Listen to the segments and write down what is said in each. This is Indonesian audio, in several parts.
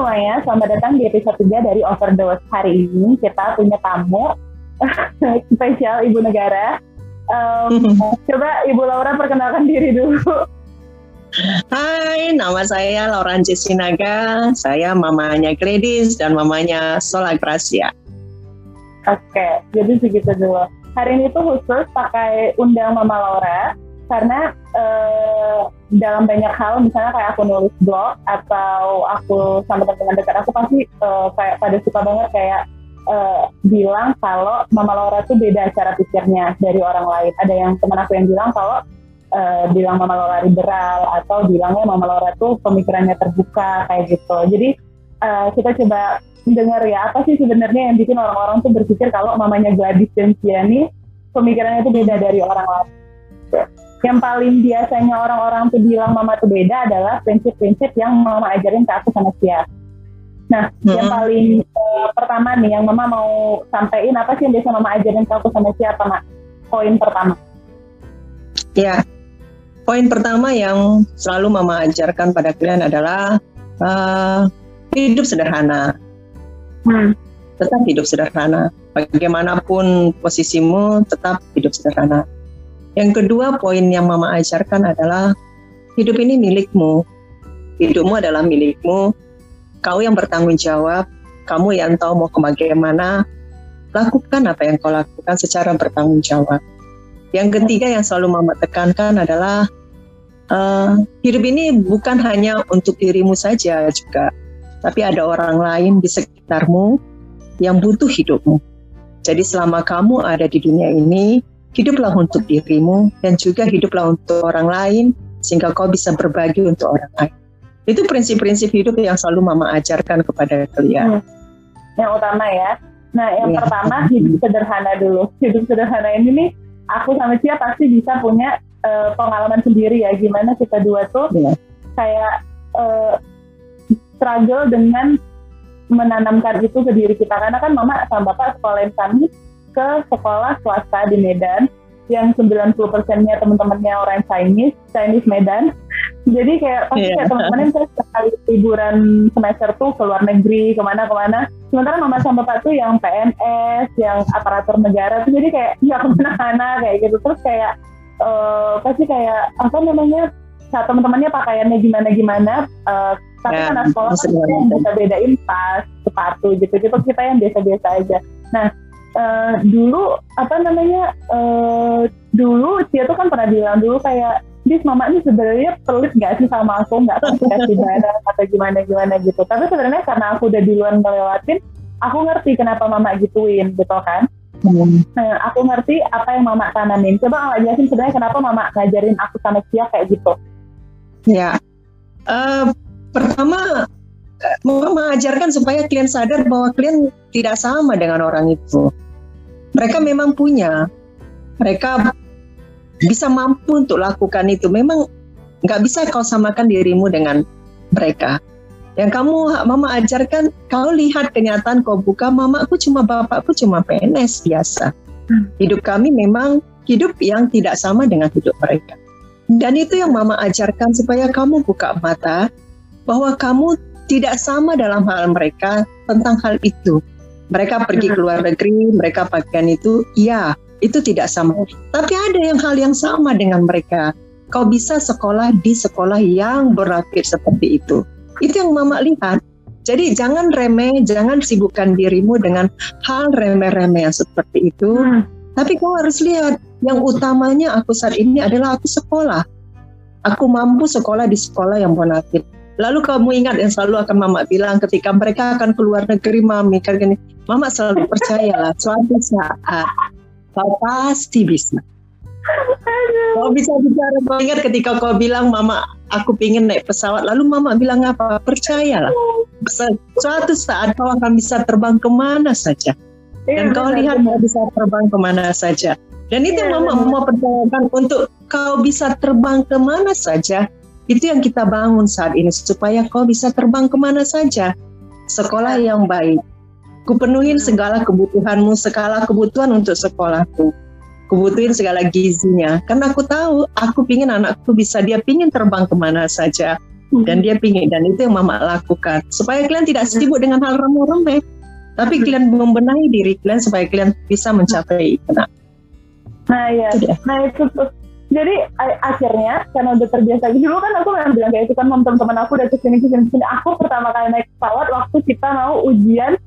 semuanya, selamat datang di episode 3 dari Overdose. Hari ini kita punya tamu spesial Ibu Negara. Um, coba Ibu Laura perkenalkan diri dulu. Hai, nama saya Lauranci Sinaga. Saya mamanya Gladys dan mamanya Sola Gracia. Oke, jadi segitu dulu. Hari ini tuh khusus pakai undang Mama Laura karena uh, dalam banyak hal, misalnya kayak aku nulis blog atau aku sama teman-teman dekat aku pasti uh, kayak pada suka banget kayak uh, bilang kalau Mama Laura tuh beda cara pikirnya dari orang lain. Ada yang teman aku yang bilang kalau uh, bilang Mama Laura liberal atau bilangnya Mama Laura tuh pemikirannya terbuka kayak gitu. Jadi uh, kita coba dengar ya apa sih sebenarnya yang bikin orang-orang tuh berpikir kalau mamanya Gladys dan Ciani pemikirannya itu beda dari orang lain. Yang paling biasanya orang-orang tuh bilang mama tuh beda adalah prinsip-prinsip yang mama ajarin ke aku sama Cia. Nah, hmm. yang paling uh, pertama nih yang mama mau sampaikan apa sih yang biasa mama ajarin ke aku sama Cia apa mak? Poin pertama. Ya, poin pertama yang selalu mama ajarkan pada kalian adalah uh, hidup sederhana. Hmm. Tetap hidup sederhana. Bagaimanapun posisimu, tetap hidup sederhana. Yang kedua, poin yang mama ajarkan adalah hidup ini milikmu. Hidupmu adalah milikmu. Kau yang bertanggung jawab. Kamu yang tahu mau ke mana. Lakukan apa yang kau lakukan secara bertanggung jawab. Yang ketiga yang selalu mama tekankan adalah uh, hidup ini bukan hanya untuk dirimu saja juga, tapi ada orang lain di sekitarmu yang butuh hidupmu. Jadi selama kamu ada di dunia ini, hiduplah untuk dirimu dan juga hiduplah untuk orang lain sehingga kau bisa berbagi untuk orang lain. Itu prinsip-prinsip hidup yang selalu mama ajarkan kepada kalian. Hmm. Yang utama ya. Nah, yang ya. pertama hidup sederhana dulu. Hidup sederhana ini nih aku sama Cia pasti bisa punya uh, pengalaman sendiri ya gimana kita dua tuh yeah. kayak uh, struggle dengan menanamkan itu ke diri kita karena kan mama sama bapak sekolahin kami ke sekolah swasta di Medan yang 90 persennya teman-temannya orang Chinese, Chinese Medan. Jadi kayak pasti yeah. kayak teman-teman saya sekali liburan semester tuh ke luar negeri, ke mana-kemana. Sementara mama sama bapak tuh yang PNS, yang aparatur negara tuh jadi kayak ya ke mana-mana kayak gitu. Terus kayak uh, pasti kayak apa namanya saat teman-temannya pakaiannya gimana gimana uh, tapi ya, karena sekolah kan yang bisa bedain tas sepatu gitu gitu kita yang biasa-biasa aja nah uh, dulu apa namanya uh, dulu dia tuh kan pernah bilang dulu kayak bis mama ini sebenarnya pelit gak sih sama aku nggak kasih kasih barang atau gimana gimana gitu tapi sebenarnya karena aku udah duluan ngelewatin aku ngerti kenapa mama gituin gitu kan Hmm. Nah, aku ngerti apa yang mama tanamin. Coba nggak jelasin sebenarnya kenapa mama ngajarin aku sama Cia kayak gitu. Ya, uh, pertama mama ajarkan supaya kalian sadar bahwa kalian tidak sama dengan orang itu. Mereka memang punya, mereka bisa mampu untuk lakukan itu. Memang nggak bisa kau samakan dirimu dengan mereka. Yang kamu mama ajarkan, kau lihat kenyataan kau buka, mamaku cuma bapakku cuma PNS biasa. Hidup kami memang hidup yang tidak sama dengan hidup mereka. Dan itu yang mama ajarkan supaya kamu buka mata bahwa kamu tidak sama dalam hal mereka tentang hal itu. Mereka pergi ke luar negeri, mereka pakaian itu, iya, itu tidak sama. Tapi ada yang hal yang sama dengan mereka. Kau bisa sekolah di sekolah yang berakit seperti itu. Itu yang mama lihat. Jadi jangan remeh, jangan sibukkan dirimu dengan hal remeh-remeh yang seperti itu. Hmm. Tapi kau harus lihat, yang utamanya aku saat ini adalah aku sekolah. Aku mampu sekolah di sekolah yang bonafit. Lalu kamu ingat yang selalu akan mama bilang ketika mereka akan keluar negeri mami kan gini, mama selalu percayalah suatu saat kau pasti bisa. Kau bisa bicara, ingat ketika kau bilang mama aku pingin naik pesawat, lalu mama bilang apa? Percayalah, suatu saat kau akan bisa terbang ke mana saja. Dan iya, kau lihat kau bisa terbang ke mana saja. Dan itu iya, mama mau percayakan untuk kau bisa terbang ke mana saja. Itu yang kita bangun saat ini supaya kau bisa terbang ke mana saja. Sekolah yang baik. Kupenuhin segala kebutuhanmu, segala kebutuhan untuk sekolahku. Kebutuhin segala gizinya. Karena aku tahu aku pingin anakku bisa dia pingin terbang ke mana saja. Dan dia pingin dan itu yang mama lakukan. Supaya kalian tidak sibuk dengan hal remeh-remeh. Tapi kalian membenahi diri kalian supaya kalian bisa mencapai itu nah ya. Nah itu tuh jadi akhirnya karena udah terbiasa dulu kan aku memang bilang kayak itu kan teman-teman aku udah ke sini ke sini ke sini aku pertama kali naik pesawat waktu kita mau ujian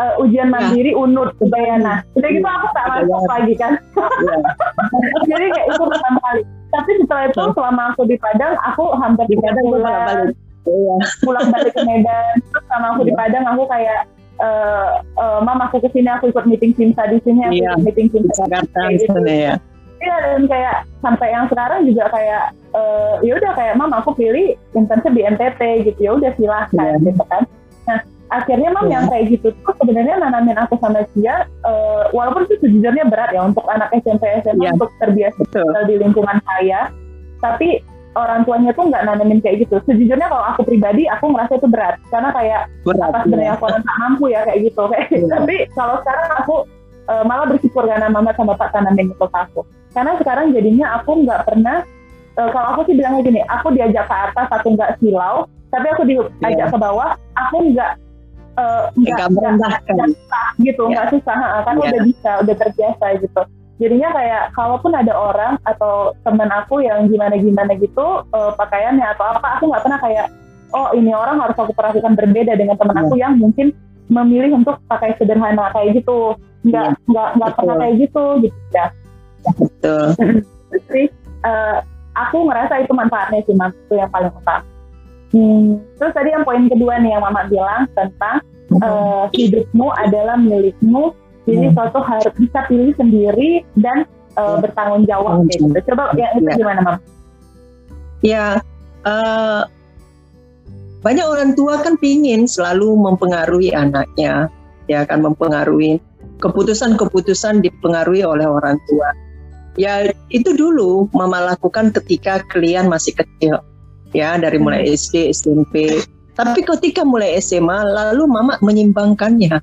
uh, ujian mandiri ya. unut Bayana udah gitu aku tak masuk lagi kan ya. jadi kayak itu pertama kali tapi setelah itu selama aku di Padang aku hampir di Padang pulang balik iya. pulang balik ke Medan terus sama aku di iya. Padang aku kayak uh, uh, mama aku ke sini aku ikut meeting Simsa di sini aku iya. ikut meeting Simsa Jakarta gitu. ya Iya dan kayak sampai yang sekarang juga kayak uh, ya udah kayak mama aku pilih intensif di NTT gitu ya udah silahkan yeah. gitu kan. Nah akhirnya mam yeah. yang kayak gitu tuh sebenarnya nanamin aku sama dia uh, walaupun itu sejujurnya berat ya untuk anak SMP SMA yeah. untuk terbiasa tinggal di lingkungan saya tapi orang tuanya tuh nggak nanamin kayak gitu sejujurnya kalau aku pribadi aku ngerasa itu berat karena kayak berat, apa sebenarnya yeah. aku tak mampu ya kayak gitu kayak yeah. tapi kalau sekarang aku uh, malah bersyukur karena mama sama bapak tanamin itu aku karena sekarang jadinya aku nggak pernah uh, kalau aku sih bilangnya gini aku diajak ke atas aku nggak silau tapi aku diajak yeah. ke bawah aku nggak uh, nggak merendahkan gitu ya. nggak susah kan ya. udah bisa udah terbiasa gitu jadinya kayak kalaupun ada orang atau teman aku yang gimana gimana gitu uh, pakaiannya atau apa aku nggak pernah kayak oh ini orang harus aku perhatikan berbeda dengan teman aku ya. yang mungkin memilih untuk pakai sederhana kayak gitu nggak nggak nggak pernah kayak gitu gitu ya betul jadi uh, aku ngerasa itu manfaatnya sih mas itu yang paling utama Hmm. Terus tadi yang poin kedua nih yang Mama bilang tentang uh, hidupmu adalah milikmu, jadi hmm. suatu harus bisa pilih sendiri dan uh, bertanggung jawab hmm. gitu. Coba yang itu ya. gimana Mama? Ya, uh, banyak orang tua kan pingin selalu mempengaruhi anaknya, ya kan mempengaruhi keputusan-keputusan dipengaruhi oleh orang tua. Ya itu dulu mama lakukan ketika kalian masih kecil ya dari mulai hmm. SD, SMP. Tapi ketika mulai SMA, lalu mama menyimbangkannya.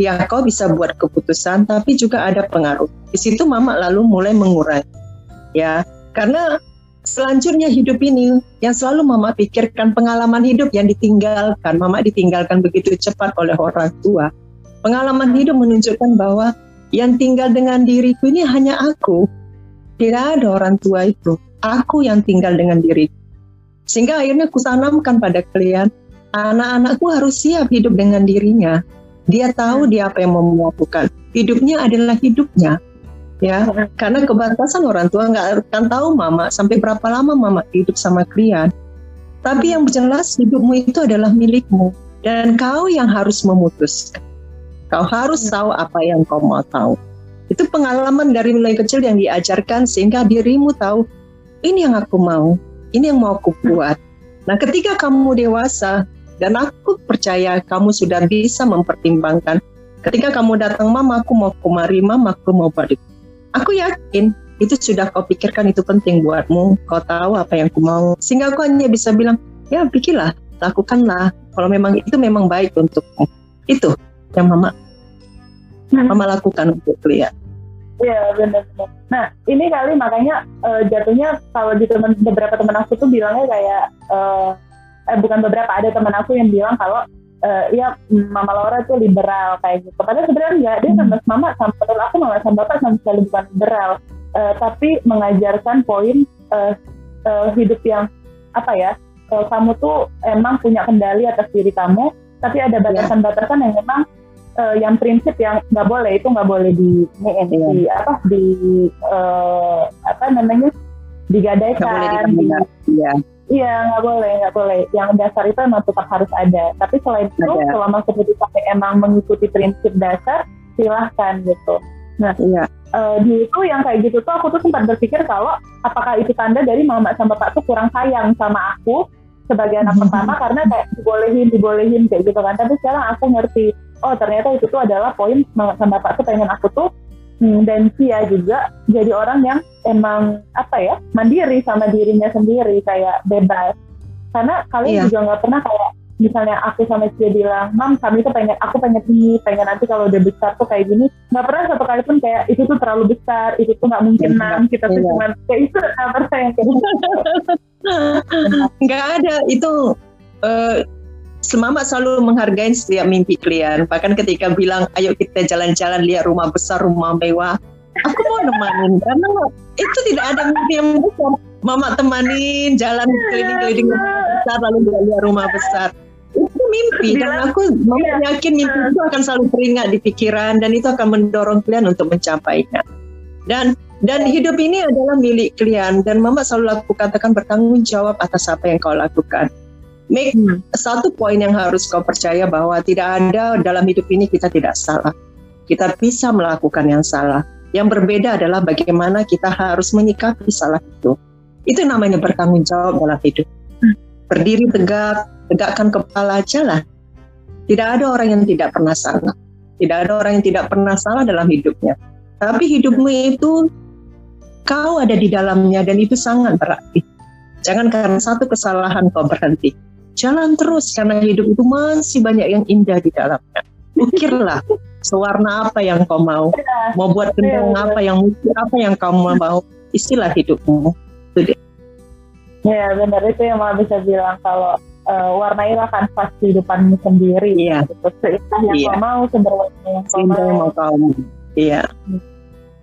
Ya, kau bisa buat keputusan, tapi juga ada pengaruh. Di situ mama lalu mulai mengurai. Ya, karena selanjutnya hidup ini yang selalu mama pikirkan pengalaman hidup yang ditinggalkan. Mama ditinggalkan begitu cepat oleh orang tua. Pengalaman hidup menunjukkan bahwa yang tinggal dengan diriku ini hanya aku. Tidak ada orang tua itu. Aku yang tinggal dengan diriku. Sehingga akhirnya kutanamkan pada kalian, anak-anakku harus siap hidup dengan dirinya. Dia tahu dia apa yang mau melakukan. Hidupnya adalah hidupnya. Ya, karena kebatasan orang tua nggak akan tahu mama sampai berapa lama mama hidup sama kalian. Tapi yang jelas hidupmu itu adalah milikmu dan kau yang harus memutuskan. Kau harus tahu apa yang kau mau tahu. Itu pengalaman dari mulai kecil yang diajarkan sehingga dirimu tahu ini yang aku mau, ini yang mau aku buat. Nah, ketika kamu dewasa dan aku percaya kamu sudah bisa mempertimbangkan. Ketika kamu datang, mama aku mau kemari, mama aku mau balik. Aku yakin itu sudah kau pikirkan itu penting buatmu. Kau tahu apa yang aku mau. Sehingga aku hanya bisa bilang, ya pikirlah, lakukanlah. Kalau memang itu memang baik untukmu. Itu yang mama. Mama lakukan untuk kalian. Iya benar-benar. Nah ini kali makanya uh, jatuhnya kalau di temen beberapa teman aku tuh bilangnya kayak uh, eh bukan beberapa ada teman aku yang bilang kalau uh, ya Mama Laura tuh liberal kayak gitu. Padahal sebenarnya enggak dia sama Mama sama aku Mama sama Bapak sama sekali bukan liberal, uh, tapi mengajarkan poin uh, uh, hidup yang apa ya? Uh, kamu tuh emang punya kendali atas diri kamu, tapi ada iya. batasan-batasan yang memang uh, yang prinsip yang nggak boleh itu nggak boleh di ini yeah. di apa di uh, apa namanya digadaikan iya iya nggak boleh nggak boleh yang dasar itu emang tetap harus ada tapi selain itu ada. selama keputusan emang mengikuti prinsip dasar silahkan gitu nah iya. uh, di itu yang kayak gitu tuh aku tuh sempat berpikir kalau apakah itu tanda dari mama sama bapak tuh kurang sayang sama aku sebagai anak mm-hmm. pertama karena kayak dibolehin dibolehin kayak gitu kan tapi sekarang aku ngerti oh ternyata itu tuh adalah poin sama bapak tuh pengen aku tuh hmm, dan Cia juga jadi orang yang emang apa ya mandiri sama dirinya sendiri kayak bebas. Karena kalian iya. juga nggak pernah kayak misalnya aku sama Cia bilang mam kami tuh pengen aku pengen ini pengen nanti kalau udah besar tuh kayak gini. Nggak pernah satu kali pun kayak itu tuh terlalu besar itu tuh nggak mungkin iya, nam kita tuh iya. cuma kayak itu nggak pernah yang kayak gitu. Nggak ada itu uh, Semama selalu menghargai setiap mimpi klien. Bahkan ketika bilang, ayo kita jalan-jalan lihat rumah besar, rumah mewah. Aku mau nemanin karena itu tidak ada mimpi yang besar. Mama temanin jalan keliling-keliling rumah besar lalu lihat rumah besar. Itu mimpi dan aku mama yakin mimpi itu akan selalu teringat di pikiran dan itu akan mendorong klien untuk mencapainya. Dan dan hidup ini adalah milik klien dan mama selalu aku katakan bertanggung jawab atas apa yang kau lakukan make hmm. satu poin yang harus kau percaya bahwa tidak ada dalam hidup ini kita tidak salah. Kita bisa melakukan yang salah. Yang berbeda adalah bagaimana kita harus menyikapi salah itu. Itu namanya bertanggung jawab dalam hidup. Berdiri tegak, tegakkan kepala jalan. Tidak ada orang yang tidak pernah salah. Tidak ada orang yang tidak pernah salah dalam hidupnya. Tapi hidupmu itu kau ada di dalamnya dan itu sangat berarti. Jangan karena satu kesalahan kau berhenti Jalan terus karena hidup itu masih banyak yang indah di dalamnya. Ukirlah sewarna apa yang kau mau. Iya. Mau buat kendang iya, apa yang apa yang kau mau. Istilah hidupmu. Itu Ya benar itu yang mau bisa bilang kalau uh, warnailah kanvas kehidupanmu sendiri. Iya. Gitu. Seindah yang iya. kau mau, seberwarna yang kau mau. yang mau kau. Iya.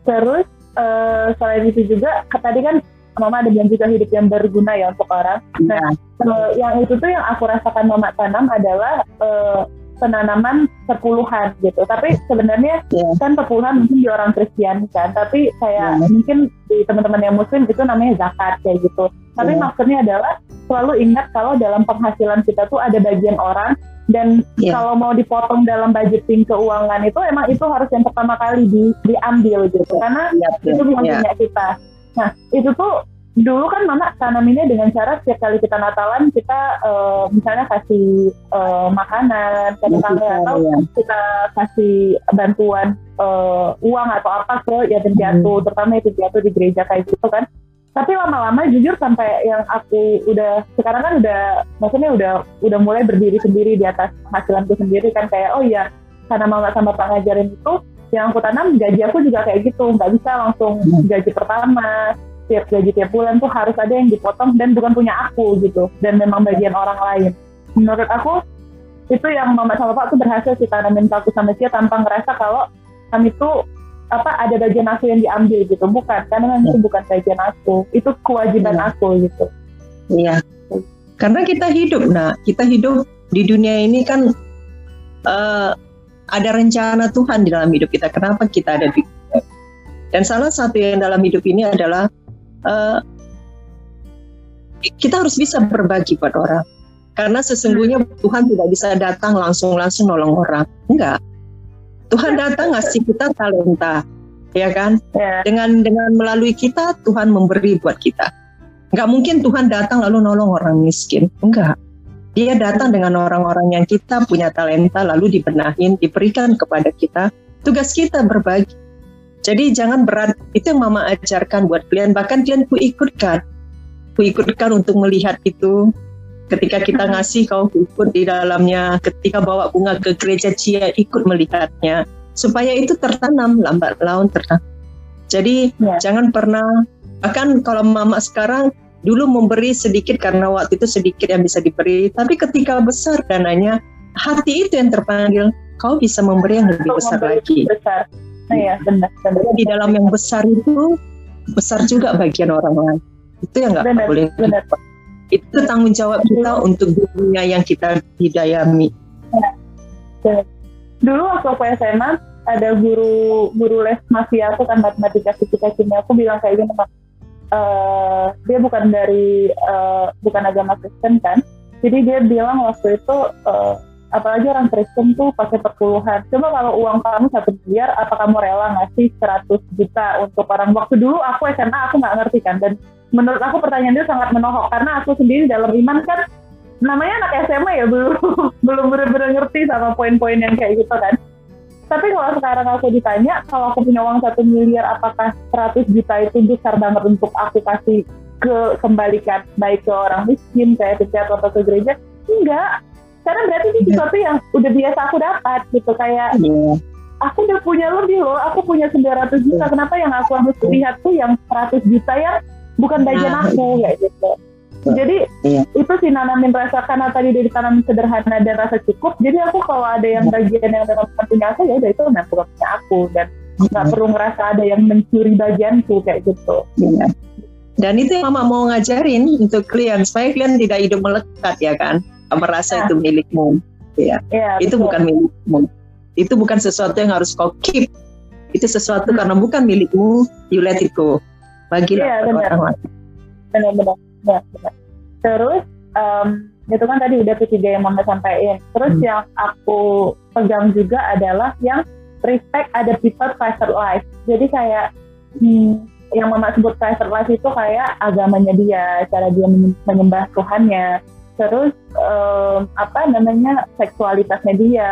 Terus uh, selain itu juga tadi kan Mama ada bilang juga hidup yang berguna ya untuk orang. Nah, uh, yang itu tuh yang aku rasakan Mama tanam adalah uh, penanaman sepuluhan gitu. Tapi sebenarnya yeah. kan sepuluhan mungkin di orang Kristen kan, tapi kayak yeah. mungkin di teman-teman yang Muslim itu namanya zakat kayak gitu. Tapi yeah. maksudnya adalah selalu ingat kalau dalam penghasilan kita tuh ada bagian orang dan yeah. kalau mau dipotong dalam budgeting keuangan itu emang itu harus yang pertama kali di, diambil gitu karena yeah, yeah. itu bukan yeah. punya kita Nah, itu tuh dulu kan mama tanaminnya dengan cara setiap kali kita Natalan kita uh, misalnya kasih uh, makanan ke tetangga atau ya. kita kasih bantuan uh, uang atau apa ke yatim piatu hmm. terutama yatim piatu di gereja kayak gitu kan tapi lama-lama jujur sampai yang aku udah sekarang kan udah maksudnya udah udah mulai berdiri sendiri di atas hasilanku sendiri kan kayak oh iya karena mama sama pak ngajarin itu yang aku tanam gaji aku juga kayak gitu. Nggak bisa langsung hmm. gaji pertama. Tiap gaji tiap bulan tuh harus ada yang dipotong dan bukan punya aku gitu. Dan memang bagian orang lain. Menurut aku itu yang mama sama pak tuh berhasil sih tanamin aku sama dia tanpa ngerasa kalau kami tuh apa ada bagian aku yang diambil gitu. Bukan karena memang itu hmm. bukan bagian aku. Itu kewajiban ya. aku gitu. Iya. Karena kita hidup nah kita hidup di dunia ini kan uh, ada rencana Tuhan di dalam hidup kita. Kenapa kita ada di dan salah satu yang dalam hidup ini adalah uh, kita harus bisa berbagi pada orang. Karena sesungguhnya Tuhan tidak bisa datang langsung-langsung nolong orang. Enggak. Tuhan datang ngasih kita talenta, ya kan? Yeah. Dengan dengan melalui kita Tuhan memberi buat kita. Enggak mungkin Tuhan datang lalu nolong orang miskin. Enggak. Dia datang dengan orang-orang yang kita punya talenta lalu dibenahin, diberikan kepada kita. Tugas kita berbagi. Jadi jangan berat. Itu yang mama ajarkan buat klien. Bahkan klien ku ikutkan. Ku ikutkan untuk melihat itu. Ketika kita ngasih kau ikut di dalamnya. Ketika bawa bunga ke gereja Cia ikut melihatnya. Supaya itu tertanam lambat laun tertanam. Jadi ya. jangan pernah bahkan kalau mama sekarang dulu memberi sedikit karena waktu itu sedikit yang bisa diberi, tapi ketika besar dananya, hati itu yang terpanggil, kau bisa memberi yang lebih besar lagi. Besar. Nah, ya, benar, benar. Di dalam yang besar itu besar juga bagian orang lain. Itu yang nggak boleh. Benar. Itu tanggung jawab kita untuk dunia yang kita hidayami. Ya. Dulu waktu aku SMA ada guru guru les mafia aku kan matematika fisika kimia aku bilang kayak gini uh, dia bukan dari uh, bukan agama Kristen kan? Jadi dia bilang waktu itu uh, apalagi orang Kristen tuh pakai perpuluhan. Coba kalau uang kamu satu miliar apa kamu rela ngasih 100 juta untuk orang? Waktu dulu aku SMA aku nggak ngerti kan? Dan menurut aku pertanyaan dia sangat menohok karena aku sendiri dalam iman kan? Namanya anak SMA ya belum belum benar-benar ngerti sama poin-poin yang kayak gitu kan tapi kalau sekarang aku ditanya, kalau aku punya uang satu miliar, apakah 100 juta itu besar banget untuk aku kasih ke kembalikan baik ke orang miskin, kayak ke atau ke gereja? Enggak. Karena berarti ini sesuatu yang udah biasa aku dapat gitu kayak yeah. aku udah punya lebih loh, aku punya 900 juta. Yeah. Kenapa yang aku harus lihat tuh yang 100 juta yang bukan bagian nah. aku ya gitu. Jadi iya. itu sih nanamin rasa karena tadi dari tanam sederhana dan rasa cukup. Jadi aku kalau ada yang iya. bagian yang memang punya aku ya udah itu memang bukan punya aku dan nggak perlu ngerasa ada yang mencuri bagianku kayak gitu. Iya. Dan itu yang mama mau ngajarin untuk klien supaya klien tidak hidup melekat ya kan, merasa nah. itu milikmu. Ya, ya itu betul. bukan milikmu. Itu bukan sesuatu yang harus kau keep. Itu sesuatu hmm. karena bukan milikmu, you let it go. Bagilah ya, orang lain. Benar-benar. Ya, benar. Terus um, itu kan tadi udah ketiga yang mama sampaikan. Terus hmm. yang aku pegang juga adalah yang respect ada people private life. Jadi kayak hmm, yang mama sebut private life itu kayak agamanya dia, cara dia menyembah Tuhannya, terus um, apa namanya seksualitasnya dia,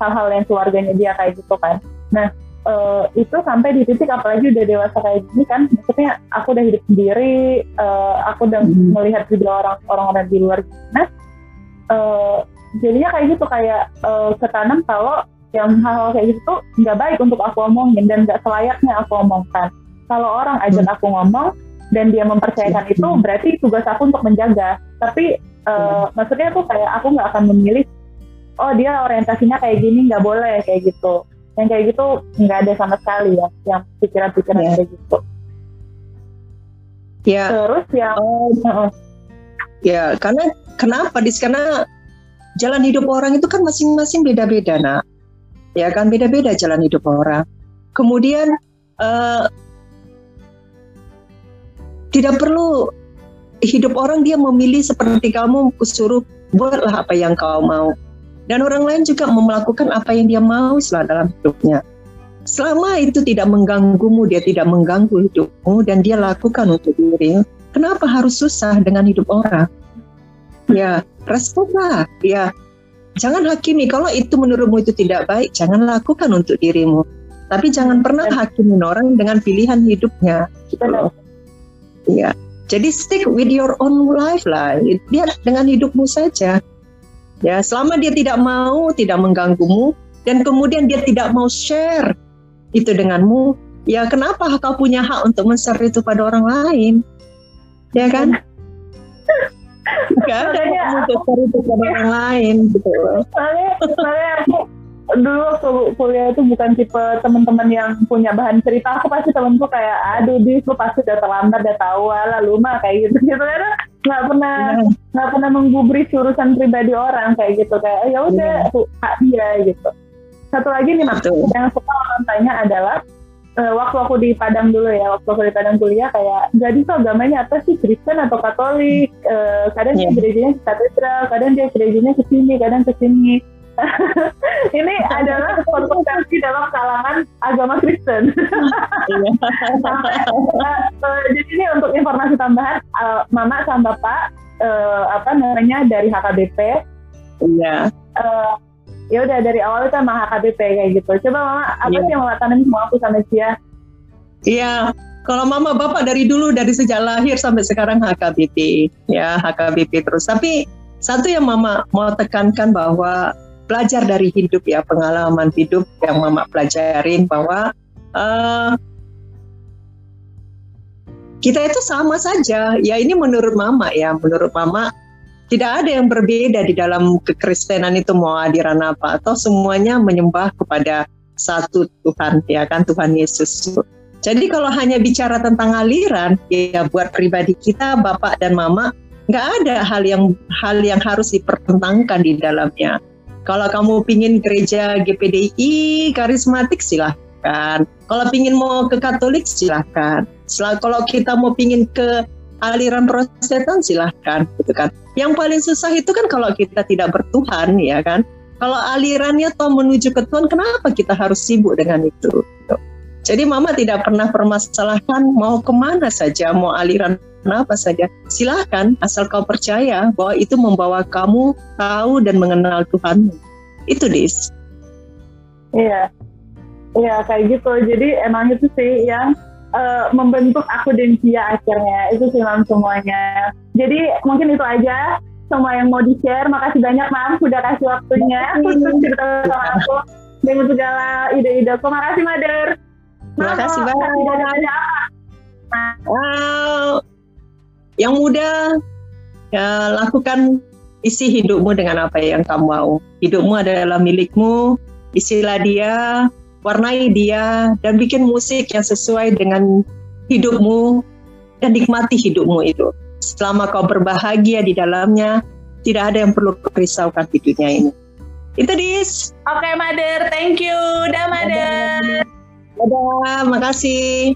hal-hal yang keluarganya dia kayak gitu kan. Nah uh, itu sampai di titik apalagi udah dewasa kayak gini kan, maksudnya aku udah hidup sendiri, uh, aku udah hmm. melihat juga orang orang di luar sana. Uh, jadinya kayak gitu kayak uh, ketanam kalau yang hal-hal kayak gitu tuh nggak baik untuk aku omongin dan nggak selayaknya aku omongkan. Kalau orang ajak hmm. aku ngomong dan dia mempercayakan hmm. itu, berarti tugas aku untuk menjaga. Tapi uh, hmm. maksudnya tuh kayak aku nggak akan memilih, oh dia orientasinya kayak gini nggak boleh kayak gitu. Yang kayak gitu nggak ada sama sekali ya, yang pikiran-pikiran yeah. kayak gitu. Ya. Terus yang oh, uh, ya karena kenapa di karena jalan hidup orang itu kan masing-masing beda-beda nak ya kan beda-beda jalan hidup orang. Kemudian uh, tidak perlu hidup orang dia memilih seperti kamu suruh buatlah apa yang kau mau. Dan orang lain juga melakukan apa yang dia mau selama dalam hidupnya. Selama itu tidak mengganggumu, dia tidak mengganggu hidupmu dan dia lakukan untuk diri. Kenapa harus susah dengan hidup orang? Ya, responlah. Ya, Jangan hakimi kalau itu menurutmu itu tidak baik, jangan lakukan untuk dirimu. Tapi jangan pernah hakimin orang dengan pilihan hidupnya. Gitu Iya. Jadi stick with your own life lah. Dia dengan hidupmu saja. Ya, selama dia tidak mau, tidak mengganggumu, dan kemudian dia tidak mau share itu denganmu, ya kenapa kau punya hak untuk men-share itu pada orang lain? Ya kan? Gak ada untuk cari itu pada orang lain gitu Soalnya, soalnya aku dulu waktu kuliah itu bukan tipe teman-teman yang punya bahan cerita aku pasti temenku kayak aduh dis lu pasti udah terlambat udah tahu lah lu mah kayak gitu gitu karena nggak pernah iya. nggak pernah menggubris urusan pribadi orang kayak gitu kayak ya udah yeah. hak dia gitu satu lagi nih mas yang suka orang tanya adalah uh, waktu aku di Padang dulu ya, waktu aku di Padang kuliah kayak jadi tuh agamanya apa sih Kristen atau Katolik? Uh, kadang yeah. dia gerejanya ke katedral, kadang dia gerejanya ke sini, kadang ke sini. Ini adalah kontroversi dalam kalangan agama Kristen. Iya. uh, jadi ini untuk informasi tambahan, uh, Mama sama Bapak uh, apa namanya dari HKBP. Iya. Uh, ya udah dari awal itu emang HKBP kayak gitu. Coba mama apa yeah. sih yang mama tanam semua aku sama Cia? Iya, kalau mama bapak dari dulu dari sejak lahir sampai sekarang HKBP ya HKBP terus. Tapi satu yang mama mau tekankan bahwa belajar dari hidup ya pengalaman hidup yang mama pelajarin bahwa uh, kita itu sama saja ya ini menurut mama ya menurut mama tidak ada yang berbeda di dalam kekristenan itu mau aliran apa atau semuanya menyembah kepada satu Tuhan ya kan Tuhan Yesus. Jadi kalau hanya bicara tentang aliran ya buat pribadi kita Bapak dan Mama nggak ada hal yang hal yang harus dipertentangkan di dalamnya. Kalau kamu pingin gereja GPDI karismatik silahkan. Kalau pingin mau ke Katolik silahkan. Kalau kita mau pingin ke aliran Protestan silahkan gitu kan. Yang paling susah itu kan kalau kita tidak bertuhan ya kan. Kalau alirannya toh menuju ke Tuhan, kenapa kita harus sibuk dengan itu? Gitu. Jadi mama tidak pernah permasalahkan mau ke mana saja, mau aliran apa saja. Silahkan, asal kau percaya bahwa itu membawa kamu tahu dan mengenal Tuhan. Itu dis. Iya, iya kayak gitu. Jadi emang itu sih yang uh, membentuk aku dan Cia akhirnya itu sih mam semuanya jadi mungkin itu aja semua yang mau di share makasih banyak mam sudah kasih waktunya untuk cerita sama aku dengan segala ide-ide aku makasih Mother terima kasih banyak wow. Yang muda Ya, lakukan isi hidupmu dengan apa yang kamu mau. Hidupmu adalah milikmu, isilah dia, warnai dia, dan bikin musik yang sesuai dengan hidupmu dan nikmati hidupmu itu. Selama kau berbahagia di dalamnya, tidak ada yang perlu kau risaukan di dunia ini. Itu dis. Oke, okay, Mother. Thank you. Dah, Mother. Dadah, makasih.